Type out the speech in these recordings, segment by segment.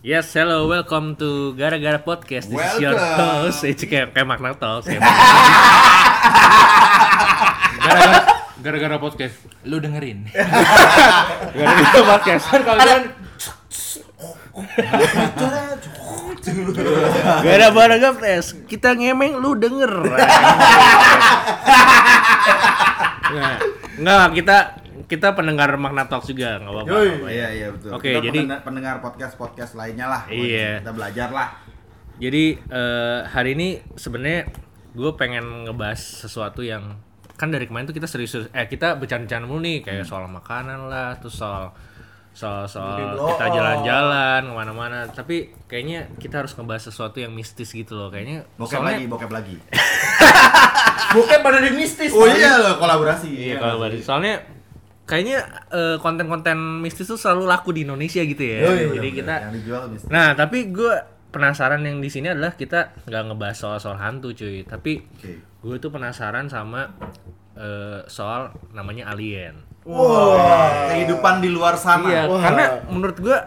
Yes, hello, welcome to Gara-Gara Podcast. This is your Welcome. host. Itu kayak, kayak Magna Talks. ya. Gara-gara gara-gara podcast. Lu dengerin. Gara-gara podcast. Kan kalau kan Gara-gara podcast. Kita ngemeng lu denger. Nggak kita kita pendengar Magna Talks juga, nggak apa-apa. Yoi. Iya iya betul. Oke, Kita jadi- pendengar- pendengar podcast podcast lainnya lah. Iya. Kita belajar lah. Jadi eh, hari ini sebenarnya gue pengen ngebahas sesuatu yang kan dari kemarin tuh kita serius eh kita bercanda-bercanda mulu nih kayak soal makanan lah, terus soal soal soal kita jalan-jalan ke mana-mana. Tapi kayaknya kita harus ngebahas sesuatu yang mistis gitu loh. Kayaknya Bokep lagi, bokep lagi. Bukan pada di mistis. Oh iya loh kolaborasi. Iya kalau bahas- soalnya kayaknya eh, konten-konten mistis tuh selalu laku di Indonesia gitu ya. Oh, iya, Jadi bener. kita yang dijual. Nah, tapi gue penasaran yang di sini adalah kita nggak ngebahas soal-soal hantu, cuy. Tapi Oke. gue tuh penasaran sama eh, soal namanya alien. Wah, kehidupan di luar sana. Iya, karena menurut gue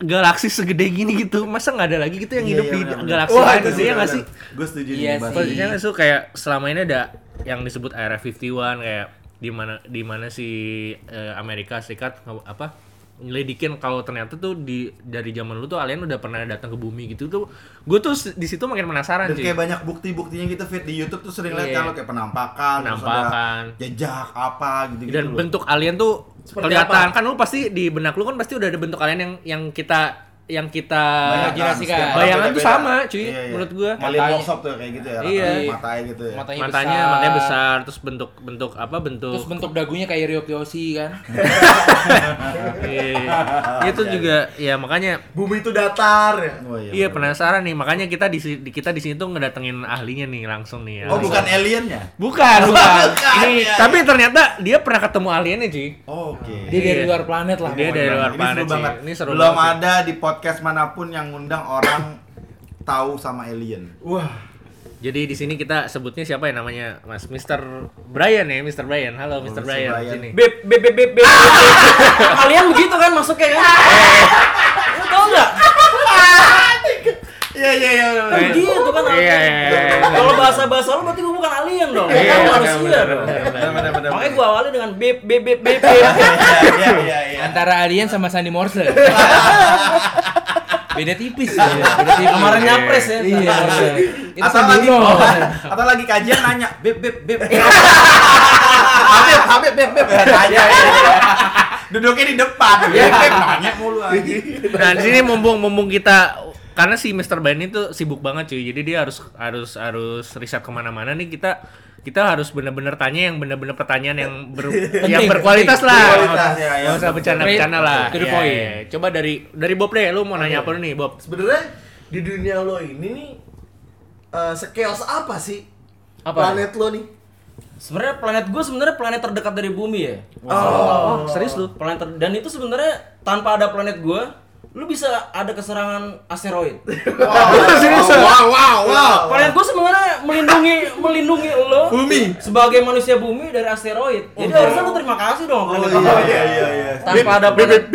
galaksi segede gini gitu, masa nggak ada lagi gitu yang Iya, hidup iya, di benar, benar. galaksi Wah, lain itu gitu ya nggak sih? Gue setuju Iya sih. Maksudnya itu kayak selama ini ada yang disebut Area 51 kayak di mana di mana si eh, Amerika Serikat apa nyelidikin kalau ternyata tuh di dari zaman lu tuh alien udah pernah datang ke bumi gitu tuh gue tuh di situ makin penasaran Dan cuy. kayak banyak bukti-buktinya gitu fit di YouTube tuh sering lihat Iya. kalau kayak penampakan, Penampakan. jejak apa gitu-gitu. dan loh. bentuk alien tuh Seperti kelihatan apa? kan lu pasti di benak lu kan pasti udah ada bentuk alien yang yang kita yang kita Bayangkan, imajinasikan. bayangan tuh sama cuy Iya, iya. menurut gua Matanya- workshop tuh kayak gitu ya. Iya. Matanya gitu ya. Matanya, matanya besar. matanya besar terus bentuk bentuk apa bentuk Terus bentuk dagunya kayak Rio Kiyoshi kan. Iya. itu juga ya makanya Bumi itu datar ya. Oh, Iya bener. penasaran nih makanya kita di kita di sini tuh ngedatengin ahlinya nih langsung nih. Oh ahli. bukan aliennya? bukan bukan. Ini iya. tapi ternyata dia pernah ketemu aliennya cuy. Oh, Oke. Dia dari Iya. luar planet lah. Dia dari luar ini planet seru sih. banget. Ini seru Belum banget sih. ada di podcast mana pun yang ngundang orang tahu sama alien. Wah. Jadi di sini kita sebutnya siapa ya namanya Mas Mr. Brian ya Mr. Brian. Halo Mr. Mr. Brian, Brian. sini. Beb beb beb beb. beb. Kalian begitu kan masuknya kan? Lu tau nggak? Iya iya iya. Kan begitu kan. Iya, iya, iya, iya. Kalau bahasa bahasa lu berarti gua bukan alien dong. Iya, Kan manusia dong. Benar benar. Makanya gua awali dengan beb beb beb. beb. Iya iya iya. Antara alien sama Sandy Morse. Beda tipis. ya, Beda tipis. Kemarin nyapres ya. Iya. Itu Atau Sandy lagi atau lagi kajian nanya, beb beb beb. Habib habib beb beb. Nanya. Duduknya di depan. Beb nanya mulu aja. Nah di sini mumpung mumpung kita karena si Mr. Brian itu sibuk banget cuy. Jadi dia harus harus harus riset ke mana-mana nih kita kita harus bener-bener tanya yang bener-bener pertanyaan yang ber, yang berkualitas lah. Berkualitas, ya, ya, Nggak usah bercanda-bercanda lah. Iya, point. iya. Coba dari dari Bob deh, lu mau nanya apa nih Bob? sebenarnya di dunia lo ini nih eh sekeos apa sih Apa? planet lo nih? Sebenarnya planet gua sebenarnya planet terdekat dari bumi ya. Oh, serius lu? Planet ter- dan itu sebenarnya tanpa ada planet gua, lu bisa ada keserangan asteroid. Serius? Wow wow wow. Planet gua sebenarnya melindungi melindungi lo Bumi. sebagai manusia bumi dari asteroid. Jadi harusnya lu terima kasih dong Oh planet iya gua. iya iya iya. Tanpa ada planet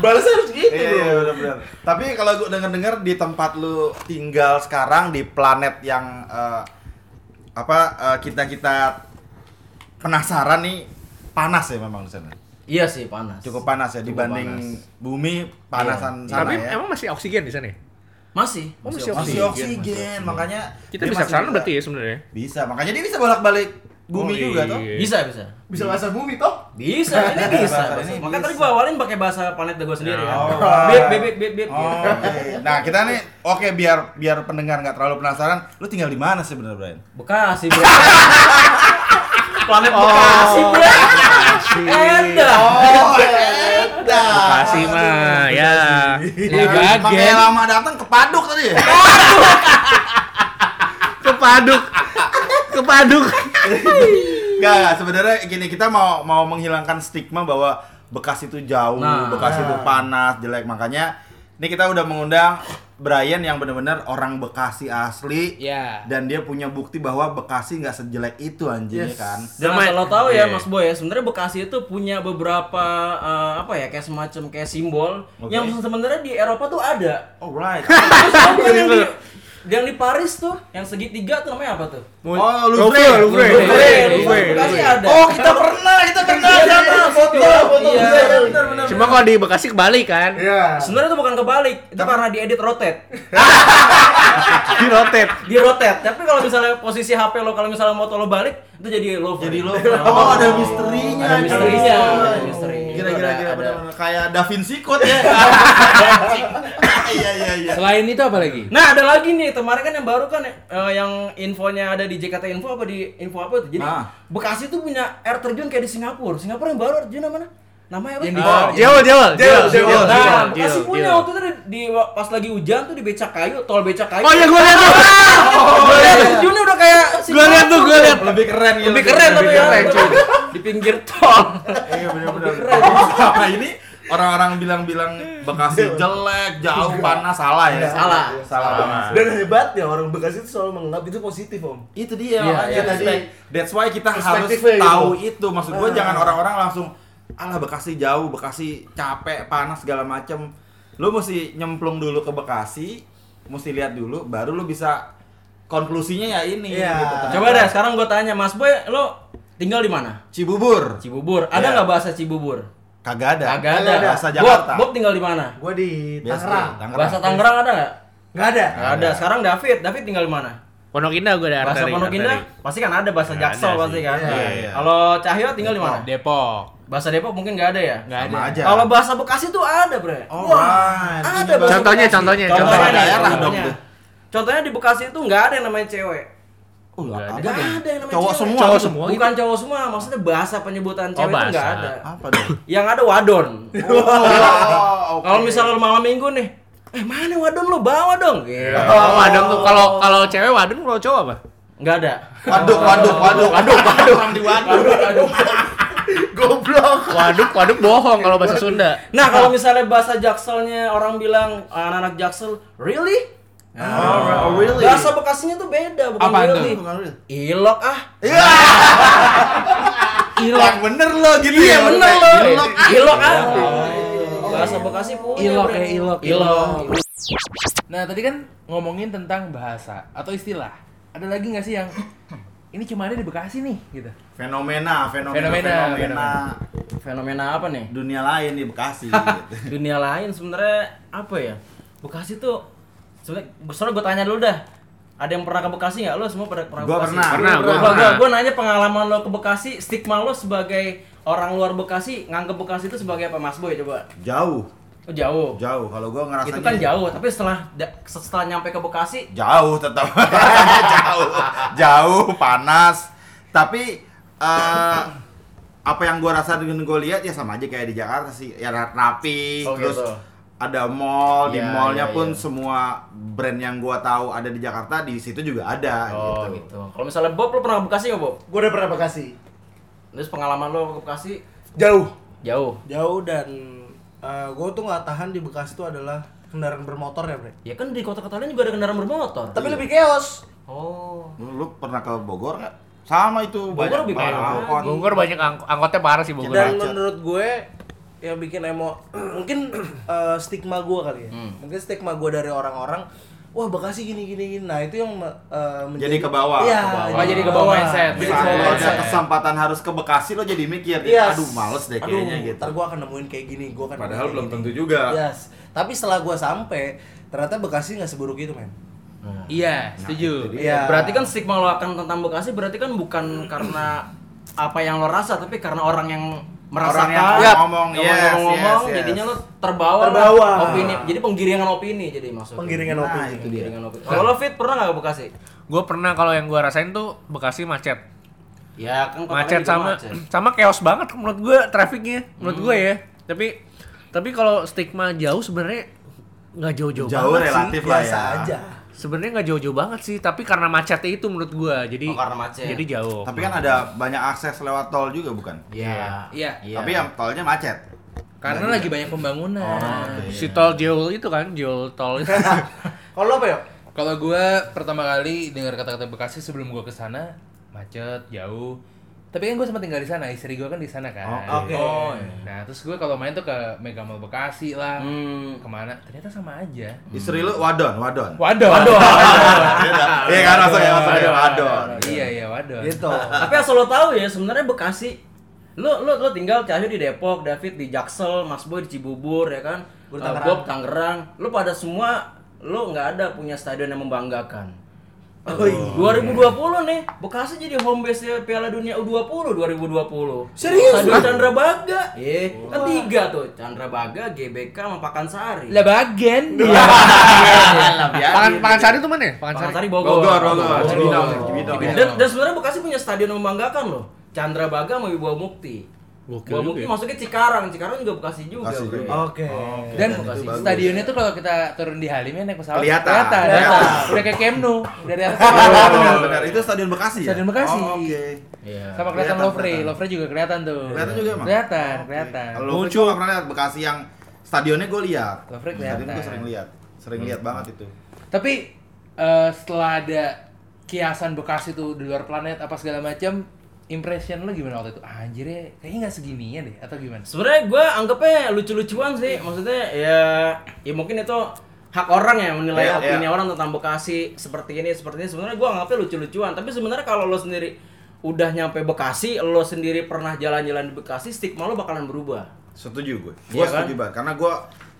Balasnya harus gitu Iya, iya benar benar. Tapi kalau gue dengar-dengar di tempat lu tinggal sekarang di planet yang eh, apa kita kita penasaran nih panas ya memang di sana. Iya sih panas. Cukup panas ya Cukup dibanding panas. bumi panasan Iya. sana Tapi ya. emang masih oksigen di sana ya? Masih. Oh, masih masih oksigen. oksigen, makanya Kita bisa masih ke sana berarti ya sebenarnya. Bisa, makanya dia bisa bolak-balik bumi Oh, juga iya. toh. Bisa bisa. bisa bahasa bumi toh Bisa, ini bisa. Bahasa ini Makanya tadi bisa. gua awalin pakai bahasa planet gua sendiri kan. Oh. Bip bip bip bip bip. Oh, oke. Nah, kita nih oke biar biar pendengar nggak terlalu penasaran, lu tinggal di mana sih bener Brian? Bekasi, Bro. planet Bekasi, Bro. Edah. Oh, Eda. Kasih mah ya. Ini Makanya lama datang kepaduk tadi ya? Kepaduk. Kepaduk. Enggak, enggak. sebenarnya gini kita mau mau menghilangkan stigma bahwa Bekasi itu jauh, Nah. Bekasi itu panas, jelek. Makanya ini kita udah mengundang Brian yang bener-bener orang Bekasi asli Ya. dan dia punya bukti bahwa Bekasi nggak sejelek itu anjingnya Yes. kan. Dan asal lo tahu ya Iya. Mas Boy ya, sebenarnya Bekasi itu punya beberapa eh, apa ya kayak semacam kayak simbol Oke. yang sebenarnya di Eropa tuh ada. Alright. Terus tau yang di yang di Paris tuh, yang segitiga tuh namanya apa tuh? Oh, Louvre, Louvre. Louvre. Louvre, Louvre, Bekasi Louvre. ada. Oh, kita pernah, kita pernah Iya, ada iya, foto, iya. foto. Iya. Bener, bener. Cuma kalau di Bekasi kebalik kan. Iya. Sebenarnya itu bukan kebalik, itu karena diedit rotate. Di rotate. Di rotate. Tapi kalau misalnya posisi HP lo kalau misalnya moto lo balik, itu jadi Louvre. Jadi Louvre. Oh, ada misterinya. Ada misterinya, Oh. ada misterinya. Gila, gila, ada- bener-bener kayak Da Vinci Code ya. Iya, iya, iya. Selain itu apa lagi? Nah ada lagi nih kemarin kan yang baru kan eh, yang infonya ada di JKT Info apa di info apa itu jadi Ah. Bekasi tuh punya air terjun kayak di Singapura Singapura yang baru air terjun mana namanya apa? Yang di- Oh, Jewel, Jewel, Jewel, Jewel, Jewel. Nah, Jewel, punya waktu itu di, pas lagi hujan tuh di becak kayu, tol becak kayu. Oh iya gua lihat tuh. Oh, air terjunnya udah kayak Gua lihat tuh, gua lihat. Lebih keren gitu. Lebih keren tapi ya. Di pinggir tol. Iya, bener-bener. Nah, ini orang-orang bilang-bilang Bekasi jelek, jauh, panas, salah ya. Salah. Salah banget. Dan hebatnya orang Bekasi itu selalu menganggap itu positif om. Itu dia Iya, makanya iya, tadi. iya. That's why kita harus gitu. tahu itu. Maksud gua Ah. jangan orang-orang langsung alah Bekasi jauh, Bekasi capek, panas segala macem. Lu mesti nyemplung dulu ke Bekasi, mesti lihat dulu, baru lu bisa konklusinya ya ini. Iya. gitu. Coba deh sekarang gua tanya Mas Boy, lo tinggal di mana? Cibubur. Cibubur. Ada Iya. nggak bahasa Cibubur? Kagak ada. Kagak Kagak ada. Bahasa Jakarta. Bob tinggal di mana? Gua di Tangerang. Tangerang. Bahasa Tangerang ada nggak? Nggak ada. Nggak ada. Sekarang David, David tinggal di mana? Pondok Indah gua ada Bahasa Pondok Indah pasti kan ada bahasa Jaksel ada pasti kan. Iya, iya. Kalau Cahyo tinggal di mana? Depok. Bahasa Depok mungkin nggak ada ya? Nggak ada. aja. Kalau bahasa Bekasi tuh ada, Bre. Oh, Wah, right. ada bahasa Contohnya, Bekasi. contohnya, contohnya, contohnya. Daerah dong. Contohnya di Bekasi itu nggak ada yang namanya cewek. Oh, Nggak dong? ada yang namanya Cowok cewek. semua. Cowok semua. Bukan cowok semua, maksudnya bahasa penyebutan cewek itu bahasa. nggak ada. Apa dong? Yang ada wadon. Oh, oke. Kalau misalnya lu malam minggu nih, eh mana wadon lu bawa dong. Gitu. Oh, wadon tuh kalau kalau cewek wadon kalau cowok apa? Nggak ada. Waduk, waduk, waduk, waduk, waduk, orang di waduk. Goblok. Waduk, waduk bohong kalau bahasa Sunda. Nah kalau misalnya bahasa Jakselnya orang bilang anak-anak Jaksel, really? Oh, really? Bahasa Bekasinya tuh beda, bukan Apaan tuh? really. Bukan. Ilok ah. Iya. Yang bener lo gitu Iya ya. bener loh. Ilok. Ilok ah. Bahasa Bekasi punya. Ilok ya, ilok, Ilok. Nah tadi kan ngomongin tentang bahasa atau istilah. Ada lagi nggak sih yang ini cuma ada di Bekasi nih gitu? Fenomena, fenomena, Fenomena, fenomena, Fenomena apa nih? dunia lain di Bekasi. gitu. Dunia lain sebenarnya apa ya? Bekasi tuh sebenarnya soalnya gue tanya dulu dah. Ada yang pernah ke Bekasi nggak? Lo semua pernah ke Gua Bekasi? pernah. Pernah, gua Gua, gua, pernah. gua nanya pengalaman lo ke Bekasi, stigma lo sebagai orang luar Bekasi nganggep Bekasi itu sebagai apa Mas Boy coba? Jauh, Oh, jauh. jauh. Kalau gua ngerasanya Itu kan jauh, tapi setelah setelah nyampe ke Bekasi, Jauh tetap. jauh. Jauh, panas. Tapi eh apa yang gua rasa dengan gua lihat ya sama aja kayak di Jakarta sih. Ya ra- rapi, Oh, terus gitu. Ada mall, di Iya, mallnya iya, pun iya. semua brand yang gua tahu ada di Jakarta di situ juga ada oh gitu. gitu. Kalau misalnya Bob lo pernah ke Bekasi nggak Bob? Gua udah pernah Bekasi. Terus pengalaman lo ke Bekasi Jauh. jauh. Jauh dan eh gua tuh nggak tahan di Bekasi tuh adalah kendaraan bermotor ya, Bre. Ya kan di kota-kota lain juga ada kendaraan bermotor. Tapi lebih chaos. Oh. Lu, lu pernah ke Bogor nggak? Sama itu Bogor lebih banyak parah angkot. Bogor banyak ang- angkotnya parah sih Bogor. Dan menurut gue yang bikin emo mungkin eh, stigma gue kali ya. Hmm. Mungkin stigma gue dari orang-orang Wah Bekasi gini gini gini. Nah itu yang eh, Jadi ke bawah, Iya. ke bawah. Oh, jadi ke bawah mindset. Jadi ke Misalnya bawah kalau mindset. kesempatan harus ke Bekasi lo jadi mikir, Yes. aduh males deh kayaknya Aduh, gitu. Ntar gue akan nemuin kayak gini, gue akan Padahal belum gini. tentu juga. Yes. Tapi setelah gue sampai, ternyata Bekasi nggak seburuk itu men. Iya, setuju. Iya. Berarti kan stigma lo akan tentang Bekasi berarti kan bukan karena apa yang lo rasa tapi karena orang yang merasakan yang Yap. ngomong, yang yes, ngomong, yes, yes. jadinya lo terbawa, lah Terbawa. opini jadi penggiringan opini jadi maksudnya Penggiringan Nah, opini. itu dia. penggiringan opini kalau lo fit pernah nggak ke Bekasi Gue pernah kalau yang gue rasain tuh Bekasi macet. ya kan Macet sama macet. sama chaos banget menurut gue trafficnya menurut gue ya. Tapi tapi kalau stigma jauh sebenarnya nggak jauh-jauh Jauh banget relatif sih. lah Biasa ya. aja. Sebenarnya nggak jauh-jauh banget sih, tapi karena macetnya itu menurut gue jadi Oh, karena macet. jadi jauh. Tapi kan ada banyak akses lewat tol juga bukan? Iya. Iya. Iya. Tapi yang tolnya macet. Karena lagi banyak pembangunan. Oh, oke. si tol Jol itu kan, Jol tol itu. Kalau apa ya? Kalau gue pertama kali dengar kata-kata Bekasi sebelum gue ke sana macet jauh. Tapi kan gue sempat tinggal di sana, istri gue kan di sana kan. Oh, oke. Oh, iya. Nah terus gue kalau main tuh ke Mega Mall Bekasi lah, Hmm. ke mana? Ternyata sama aja. Istri lu wadon, wadon. Waduh, waduh, Iya kan maksudnya maksudnya wadon. Iya iya waduh. Gitu. Tapi asal lo tahu ya sebenarnya Bekasi lo lo lo tinggal Cahyo di Depok, David di Jaksel, Mas Boy di Cibubur ya kan, Tangerang. Bob Tangerang, lo pada semua lo nggak ada punya stadion yang membanggakan. Oh, iya. 2020 nih, Bekasi jadi home base Piala Dunia U20 2020. Serius? Stadion Chandra Baga. Eh, kan tiga tuh, Chandra Baga, GBK sama Pakansari. Lah bagian. Pakan Pakan Sari itu mana ya? Pakan Sari. Pakansari Bogor. Bogor, Bogor, Cibinong, Cibinong. Dan, dan sebenarnya Bekasi punya stadion yang membanggakan loh. Chandra Baga sama Wibawa Mukti. Gokil juga Mukti ya. masuknya Cikarang, Cikarang juga Bekasi juga. Bekasi juga. Oke. Dan Itu bagus. stadionnya tuh kalau kita turun di Halim ya naik pesawat Kelihatan. kelihatan. Kelihatan. Udah kayak Camp Nou dari atas. Oh, benar benar itu stadion Bekasi ya? Stadion Bekasi. Oh, Oke. Iya. Sama kelihatan Kelihatan, Lovre, kelihatan. Lovre juga kelihatan tuh. Kelihatan juga emang? Kelihatan, Oke. kelihatan. Kalau muncul pernah lihat Bekasi yang stadionnya gue lihat. Lovre Stadion gue kelihatan. sering lihat, sering lihat banget itu. Tapi eh, setelah ada kiasan Bekasi tuh di luar planet apa segala macam, impression lo gimana waktu itu? Ah, Anjir ya, kayaknya nggak segininya deh atau gimana? Sebenarnya gue anggapnya lucu-lucuan sih. Maksudnya ya ya mungkin itu hak orang ya menilai Iya, opini iya. orang tentang Bekasi seperti ini seperti ini. Sebenarnya gue anggapnya lucu-lucuan. Tapi sebenarnya kalau lo sendiri udah nyampe Bekasi, lo sendiri pernah jalan-jalan di Bekasi, stigma lo bakalan berubah. Setuju gue. Gue Iya kan? setuju banget karena gue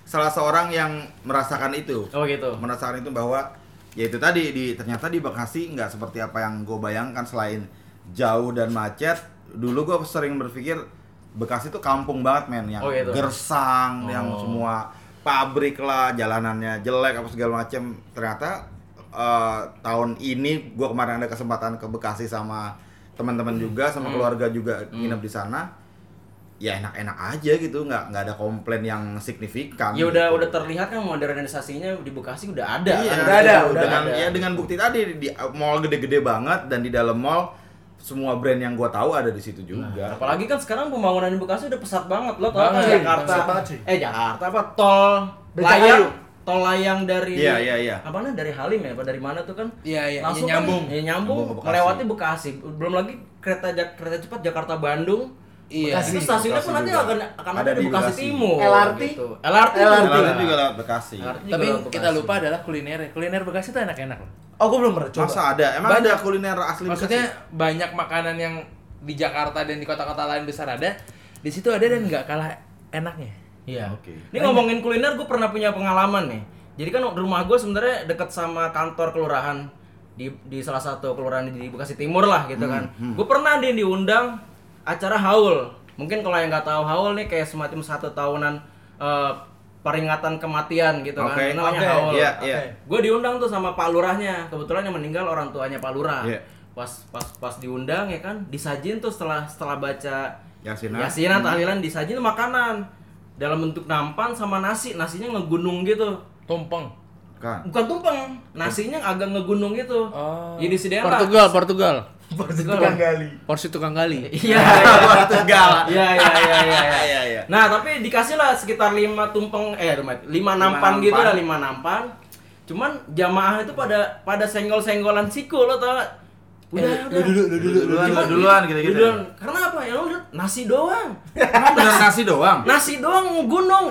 salah seorang yang merasakan itu. Oh gitu. Merasakan itu bahwa ya itu tadi di ternyata di Bekasi nggak seperti apa yang gue bayangkan selain jauh dan macet. Dulu gue sering berpikir Bekasi tuh kampung banget men yang Oh, gitu. gersang, yang Oh. semua pabrik lah, jalanannya jelek apa segala macem. Ternyata eh, tahun ini gue kemarin ada kesempatan ke Bekasi sama teman-teman juga, sama keluarga juga nginep di sana. Ya enak-enak aja gitu, nggak nggak ada komplain yang signifikan. Ya udah gitu. udah terlihat kan modernisasinya di Bekasi udah ada. Iya, kan? udah ada, udah dengan ada. ya dengan bukti tadi di mall gede-gede banget dan di dalam mall semua brand yang gua tahu ada di situ juga. Apalagi kan sekarang pembangunan di Bekasi udah pesat banget lo tau kan Jakarta. Eh Jakarta apa tol layang tol layang dari Iya, iya, iya. Apa namanya dari Halim ya apa dari mana tuh kan? Iya, iya, Langsung iya, nyambung. Kan, ya, nyambung, Nyambung Bekasi. melewati Bekasi. Belum lagi kereta kereta cepat Jakarta Bandung. Iya. Bekasi itu stasiunnya Bekasi pun nanti juga. akan akan Ada ada, di Bekasi Bekasi. Timur. LRT? Gitu. LRT, LRT juga. Jalan juga lewat Bekasi. LRT Tapi lewat kita Bekasi. lupa adalah kuliner. Kuliner Bekasi tuh enak-enak loh. Oh, gue belum pernah coba. Masa ada? Emang Banyak. ada kuliner asli Maksudnya Bekasi? banyak makanan yang di Jakarta dan di kota-kota lain besar ada, di situ ada dan nggak kalah enaknya. Iya. Oke. Ini ngomongin kuliner, gue pernah punya pengalaman nih. Jadi kan rumah gue sebenarnya deket sama kantor kelurahan di di salah satu kelurahan di Bekasi Timur lah gitu kan. Gue pernah nih diundang acara haul. Mungkin kalau yang nggak tahu haul nih kayak semacam satu tahunan eh, peringatan kematian gitu kan. Oke. Namanya Oke, haul. Iya, Oke. iya. Gue diundang tuh sama Pak Lurahnya. Kebetulan yang meninggal orang tuanya Pak Lurah. Iya. Pas pas pas diundang ya kan, disajin tuh setelah setelah baca Yasinan. Yasinan tahlilan disajin makanan dalam bentuk nampan sama nasi. Nasinya ngegunung gitu. Tumpeng. Kan. Bukan tumpeng, nasinya agak ngegunung gitu. Oh. Jadi disediain lah. Portugal, Portugal. Tukang gali. Porsi tukang gali. Iya. Portugal. Iya iya iya iya. iya. Iya, iya. Nah, tapi dikasih lah sekitar 5 tumpeng eh lima, lima nampan nampan. gitu lah, 5 nampan. Cuman jamaah itu pada pada senggol-senggolan siku lo tau gak? Udah, udah. Dulu, dulu, dulu. Duluan, duluan gitu-gitu. duluan. Karena apa? Ya lu lihat nasi doang. Bener nasi doang? Nasi doang gunung.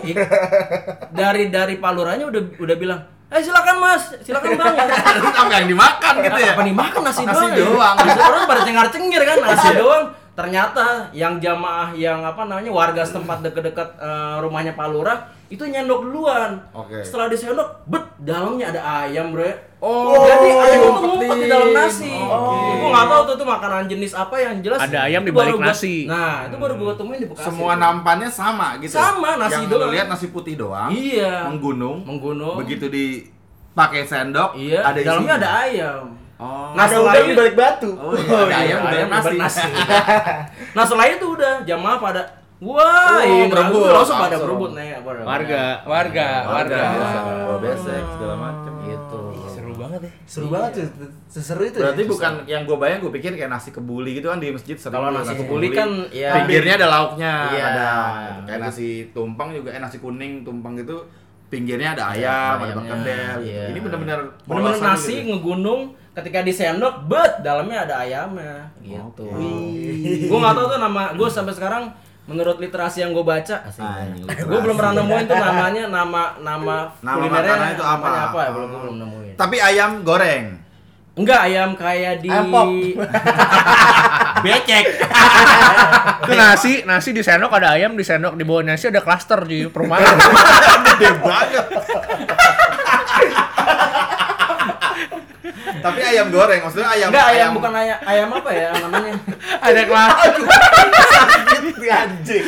Dari dari paluranya udah udah bilang, "Eh silakan Mas, silakan Bang." Apa yang dimakan gitu ya? Apa dimakan nasi, Nasi doang? ya? doang. Nasi orang pada cengar-cengir kan nasi doang. Ternyata yang jamaah yang apa namanya warga setempat deket-deket eh, rumahnya Pak Lurah itu nyendok duluan. Oke. Setelah disendok, bet dalamnya ada ayam, Bre. Oh, Jadi ayam itu ngumpet di dalam nasi. Oke. Gua nggak tahu tuh itu makanan jenis apa yang jelas. Ada ayam di itu balik gua- nasi. Nah, itu baru gua temuin di Bekasi. Semua nampannya sama gitu. Sama, nasi yang doang. lihat nasi putih doang. Iya. Menggunung. Menggunung. Begitu dipakai sendok, Iya, ada dalamnya ada ayam. Oh. Nah, Ada udang selain- di balik batu. Oh, iya, ada ayam di ayam di nasi. balik nah selain itu udah jamaah pada wah Oh, ini berebut, langsung pada berebut nih pada- Warga. Warga, warga. Bawa besek segala macam. gitu Seru banget ya. Seru banget tuh. Seseru itu. Berarti ya. bukan yang gue bayang, gue pikir kayak nasi kebuli gitu kan di masjid sering Kalau nasi kebuli kan, ya. pinggirnya ada lauknya, Iya. ada gitu. kayak nasi tumpeng juga, eh nasi kuning tumpeng gitu pinggirnya ada ayam, ada perkedel. iya. Ini benar-benar polosan nasi gitu. ngegunung ketika disendok bet dalamnya ada ayamnya gitu Oke. gue nggak tahu tuh nama gue sampai sekarang menurut literasi yang gue baca asik Anjing, gue belum pernah nemuin tuh namanya nama nama, Nama kulinernya itu apa? apa ya belum gue belum nemuin Tapi ayam goreng. enggak ayam kayak di Ayam pop. Becek. Itu nasi, nasi di sendok ada ayam, di sendok di bawah nasi ada klaster di perumahan. Gede banget. Tapi ayam goreng, maksudnya ayam enggak ayam, bukan ayam ayam apa ya namanya ada klaster. Sakit anjing.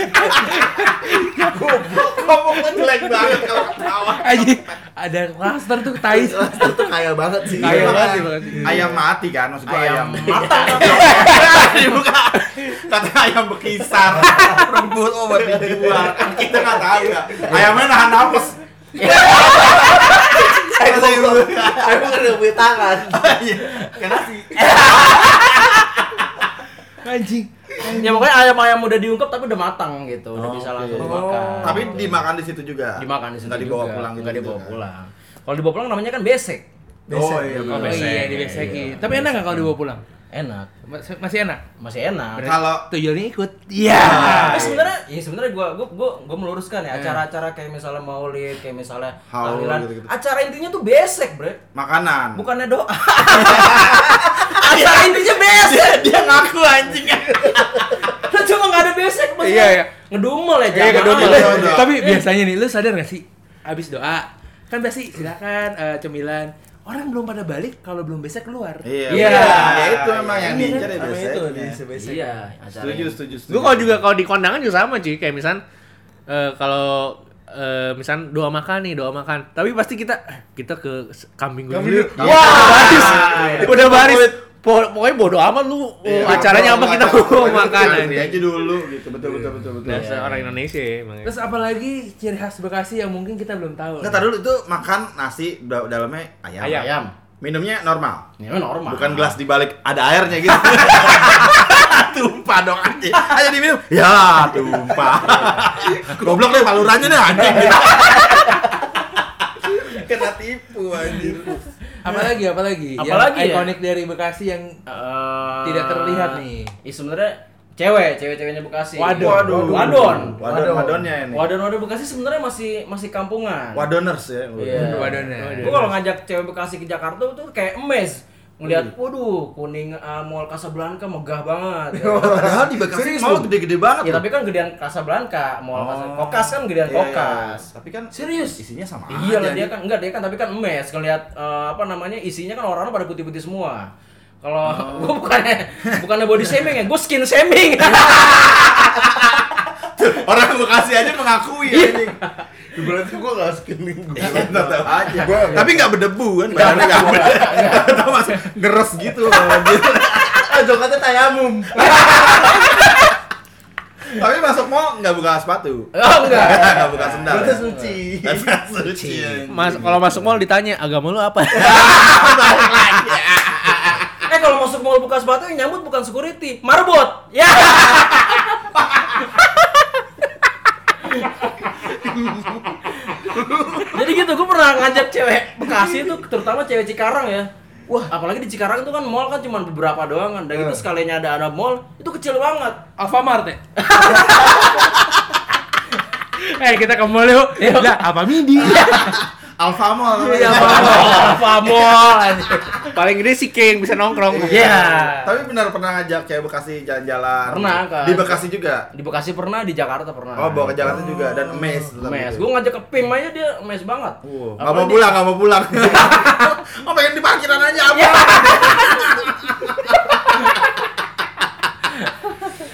Ngomongnya jelek banget kalau ketawa. Aji, ada klaster tuh tai. Itu kaya banget sih. Kaya Iya, banget sih, banget. Ayam mati kan, maksud gua ayam. matang Dibuka. Kata ayam bekisar. Rebut oh buat dijual. Kan kita nggak tahu ya. Ayamnya nahan napas. Saya belum. Saya bukan udah punya tangan. Iya, kayak nasi. Anjing. ya pokoknya ayam-ayam udah diungkep tapi udah matang gitu udah bisa langsung dimakan Tapi dimakan di situ juga. dimakan di situ Nggak dibawa juga. pulang gitu. nggak dibawa pulang kalau dibawa pulang namanya kan besek Oh iya. Oh, iya, dibesekin. Tapi enak nggak kalau dibawa pulang? Enak Mas- Masih enak? masih enak Kalau Tuyulnya ikut. Iya. Nah, Tapi sebenarnya, ya sebenarnya gua gua gua, gua meluruskan ya acara-acara kayak misalnya maulid, kayak misalnya tahlilan. Acara intinya tuh besek, Bre. makanan. Bukannya doa. acara intinya besek. Dia ngaku anjing. Lu cuma nggak ada besek, maksudnya Iya, iya. Ngedumel ya, Iya, jangan. Iya, iya. Tapi biasanya nih, lu sadar gak sih? Abis doa, kan pasti silakan eh, cemilan. Orang belum pada balik kalau belum besek keluar. Iya. Iya. Ya itu memang yang Iya, diincar ya Sama itu biasanya. di sebesek. Iya. Setuju, setuju, setuju. Gue kalau juga kalau di kondangan juga sama cuy, kayak misal eh, kalau eh, misal doa makan nih, doa makan. Tapi pasti kita eh, kita ke kambing yuk. dulu. Wah, baris. Iya. Udah baris. Po- pokoknya bodo amat lu. Iya, Oh, acaranya apa kita mau mau makan aja. aja dulu gitu. Betul betul betul betul. Dasar orang Indonesia ya, emang. Terus apalagi ciri khas Bekasi yang mungkin kita belum tahu. Nggak, tar dulu itu makan nasi da- dalamnya ayam. Ayam. Ayam. Minumnya normal. Mah normal. Bukan gelas dibalik ada airnya gitu. tumpah dong anjing. Ayo diminum. Ya, tumpah. Goblok deh balurannya deh anjing. Kena tipu anjing. Apalagi apalagi? Apalagi yang ya? ikonik dari Bekasi yang Eh, Tidak terlihat nih. Iya sebenarnya cewek, cewek-ceweknya Bekasi. Wadon. Waduh. Wadon. Wadon, wadonnya ini. Wadon-wadon Bekasi sebenarnya masih masih kampungan. Wadoners ya. Iya. Wadonnya. Gue kalau ngajak cewek Bekasi ke Jakarta tuh kayak emes ngelihat, waduh, kuning uh, Mall Casablanca megah banget. ya. Padahal di Bekasi mall gede-gede banget. Ya loh. tapi kan gedean Casablanca, Mall Oh. Kokas kan gedean Iya, iya. Kokas. Tapi kan Serius? isinya sama Iya lah dia anjing. kan enggak dia kan tapi kan emes ngelihat eh, apa namanya isinya kan orang-orang pada putih-putih semua. Kalau Oh. gua bukannya bukannya body shaming ya, gua skin shaming. Orang Bekasi aja mengakui ya. Berarti gua gak skimming gua. Tetap aja. Gua- Tapi nggak bedebu kan, badannya nggak bedebu. Atau masih geres gitu kalau gitu. Ah, jokatnya tayamum. Tapi masuk mall nggak buka sepatu. Oh enggak. Nggak buka sendal. Berarti suci. Suci. Mas, kalau masuk mall ditanya agama lu apa? Eh kalau masuk mall buka sepatu yang nyambut bukan security, marbot. Ya. Jadi gitu, gue pernah ngajak cewek Bekasi itu, terutama cewek Cikarang ya. Wah, apalagi di Cikarang itu kan mall kan cuma beberapa doang kan. Dan itu sekalinya ada ada mall, itu kecil banget. Alfamart ya? Eh kita ke mall yuk. Lah, apa midi? Alfa Mall. Iya, mall anjir. Paling gede si King bisa nongkrong. Iya. Tapi benar pernah ngajak cewek Bekasi jalan-jalan. Pernah, kan. Di Bekasi juga. Di Bekasi pernah, di Jakarta pernah. Oh, bawa ke Jakarta juga dan mes. Mes, gitu. gue ngajak ke PIM aja dia mes banget. Nggak Apalagi mau pulang, nggak mau pulang. oh pengen di parkiran aja apa?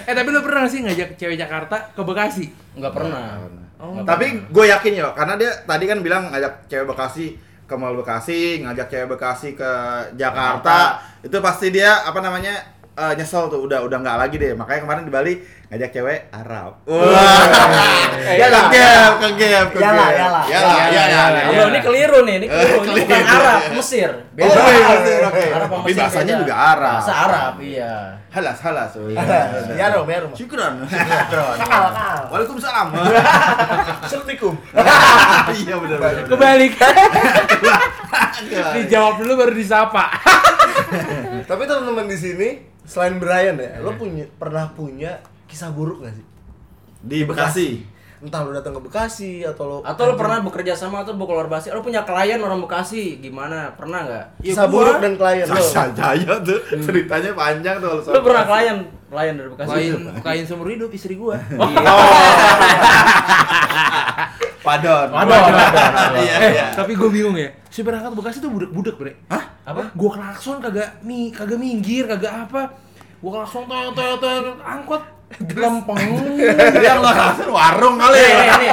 Eh tapi lu pernah gak sih ngajak cewek Jakarta ke Bekasi? Nggak pernah. Oh. Tapi gue yakin ya, karena dia tadi kan bilang ngajak cewek Bekasi ke Mall Bekasi, ngajak cewek Bekasi ke Jakarta, itu pasti dia apa namanya eh, nyesel tuh. Udah udah nggak lagi deh. Makanya kemarin di Bali ngajak cewek Arab. Wah Yalah. kegep kegep kegep Yalah, yalah. yalah Yalah, yalah yalah. Lo ini keliru nih, ini keliru. Ini bukan Arab, Mesir. Oh, iya, Mesir. Arab Tapi Mesir bahasanya beda. juga Arab. Bahasa Arab, iya. halas halas oh, iya. Ya Rom, ya Rom. syukran kakak. Waalaikumsalam Assalamualaikum. iya benar benar Kebalikan. Dijawab dulu baru disapa. Tapi teman-teman di sini selain Brian ya, lo punya pernah punya kisah buruk gak sih? di Bekasi Entah lo datang ke Bekasi atau lo Atau lo pernah bekerja sama atau keluar Bekasi, lo punya klien orang Bekasi, gimana? Pernah nggak? kisah buruk dan klien lo. Sasa Jaya tuh ceritanya panjang tuh Lo pernah klien, klien dari Bekasi? Kain kain seumur hidup istri gua. Padon Padon, padon. iya Eh, iya tapi gue bingung ya. Si berangkat Bekasi tuh budak-budak, Bre. Hah? Apa? Gue klakson kagak mi, kagak minggir, kagak apa. Gue klakson toyo toyo toyo angkot lempeng. dia nggak kasar warung kali ya nih, nih.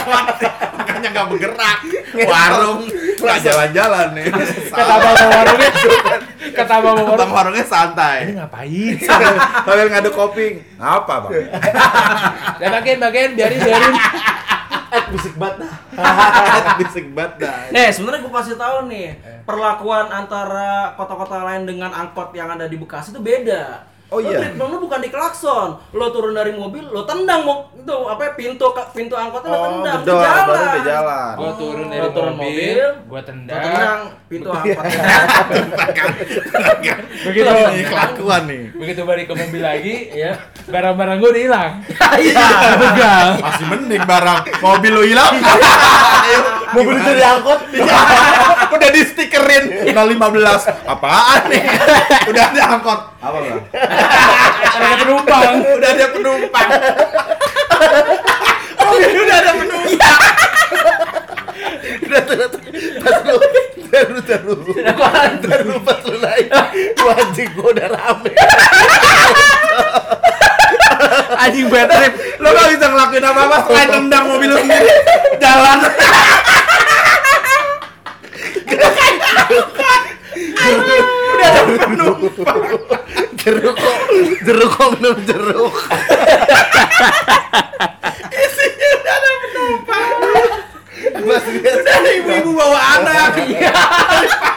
makanya nggak bergerak warung nggak jalan-jalan nih Kata bapak warungnya, kata Abang warung. warungnya Ini santai ngapain? sambil ngadu kopi ngapa bang Dan bagian bagian biarin biarin. Eh, bisik banget dah. bisik banget dah Eh, sebenarnya gue kasih tahu nih, perlakuan antara kota-kota lain dengan angkot yang ada di Bekasi itu beda. Oh, Lo iya? treatment lo bukan di klakson, lo turun dari mobil, lo tendang mau itu apa ya, pintu pintu angkotnya lo oh tendang, gedor itu jalan. baru jalan Gue turun dari Lo turun mobil, mobil, gue Lo tendang. tendang pintu angkotnya. Begitu, kelakuan nih begitu balik ke mobil lagi, ya barang-barang gue udah hilang. Iya. Begal. masih mending barang mobil lu hilang Mobil itu diangkut. udah di stikerin 015 apaan nih udah ada angkot apa bang Ada penumpang. udah ada penumpang mobil udah ada penumpang Udah lu, pas lu naik. Gua anjing gua udah rame. Anjing bad trip. lo gak bisa ngelakuin apa-apa selain tendang mobil lu sendiri jalan udah ada penumpang Jeruk kok, jeruk kok minum jeruk. udah ada ibu-ibu bawa anak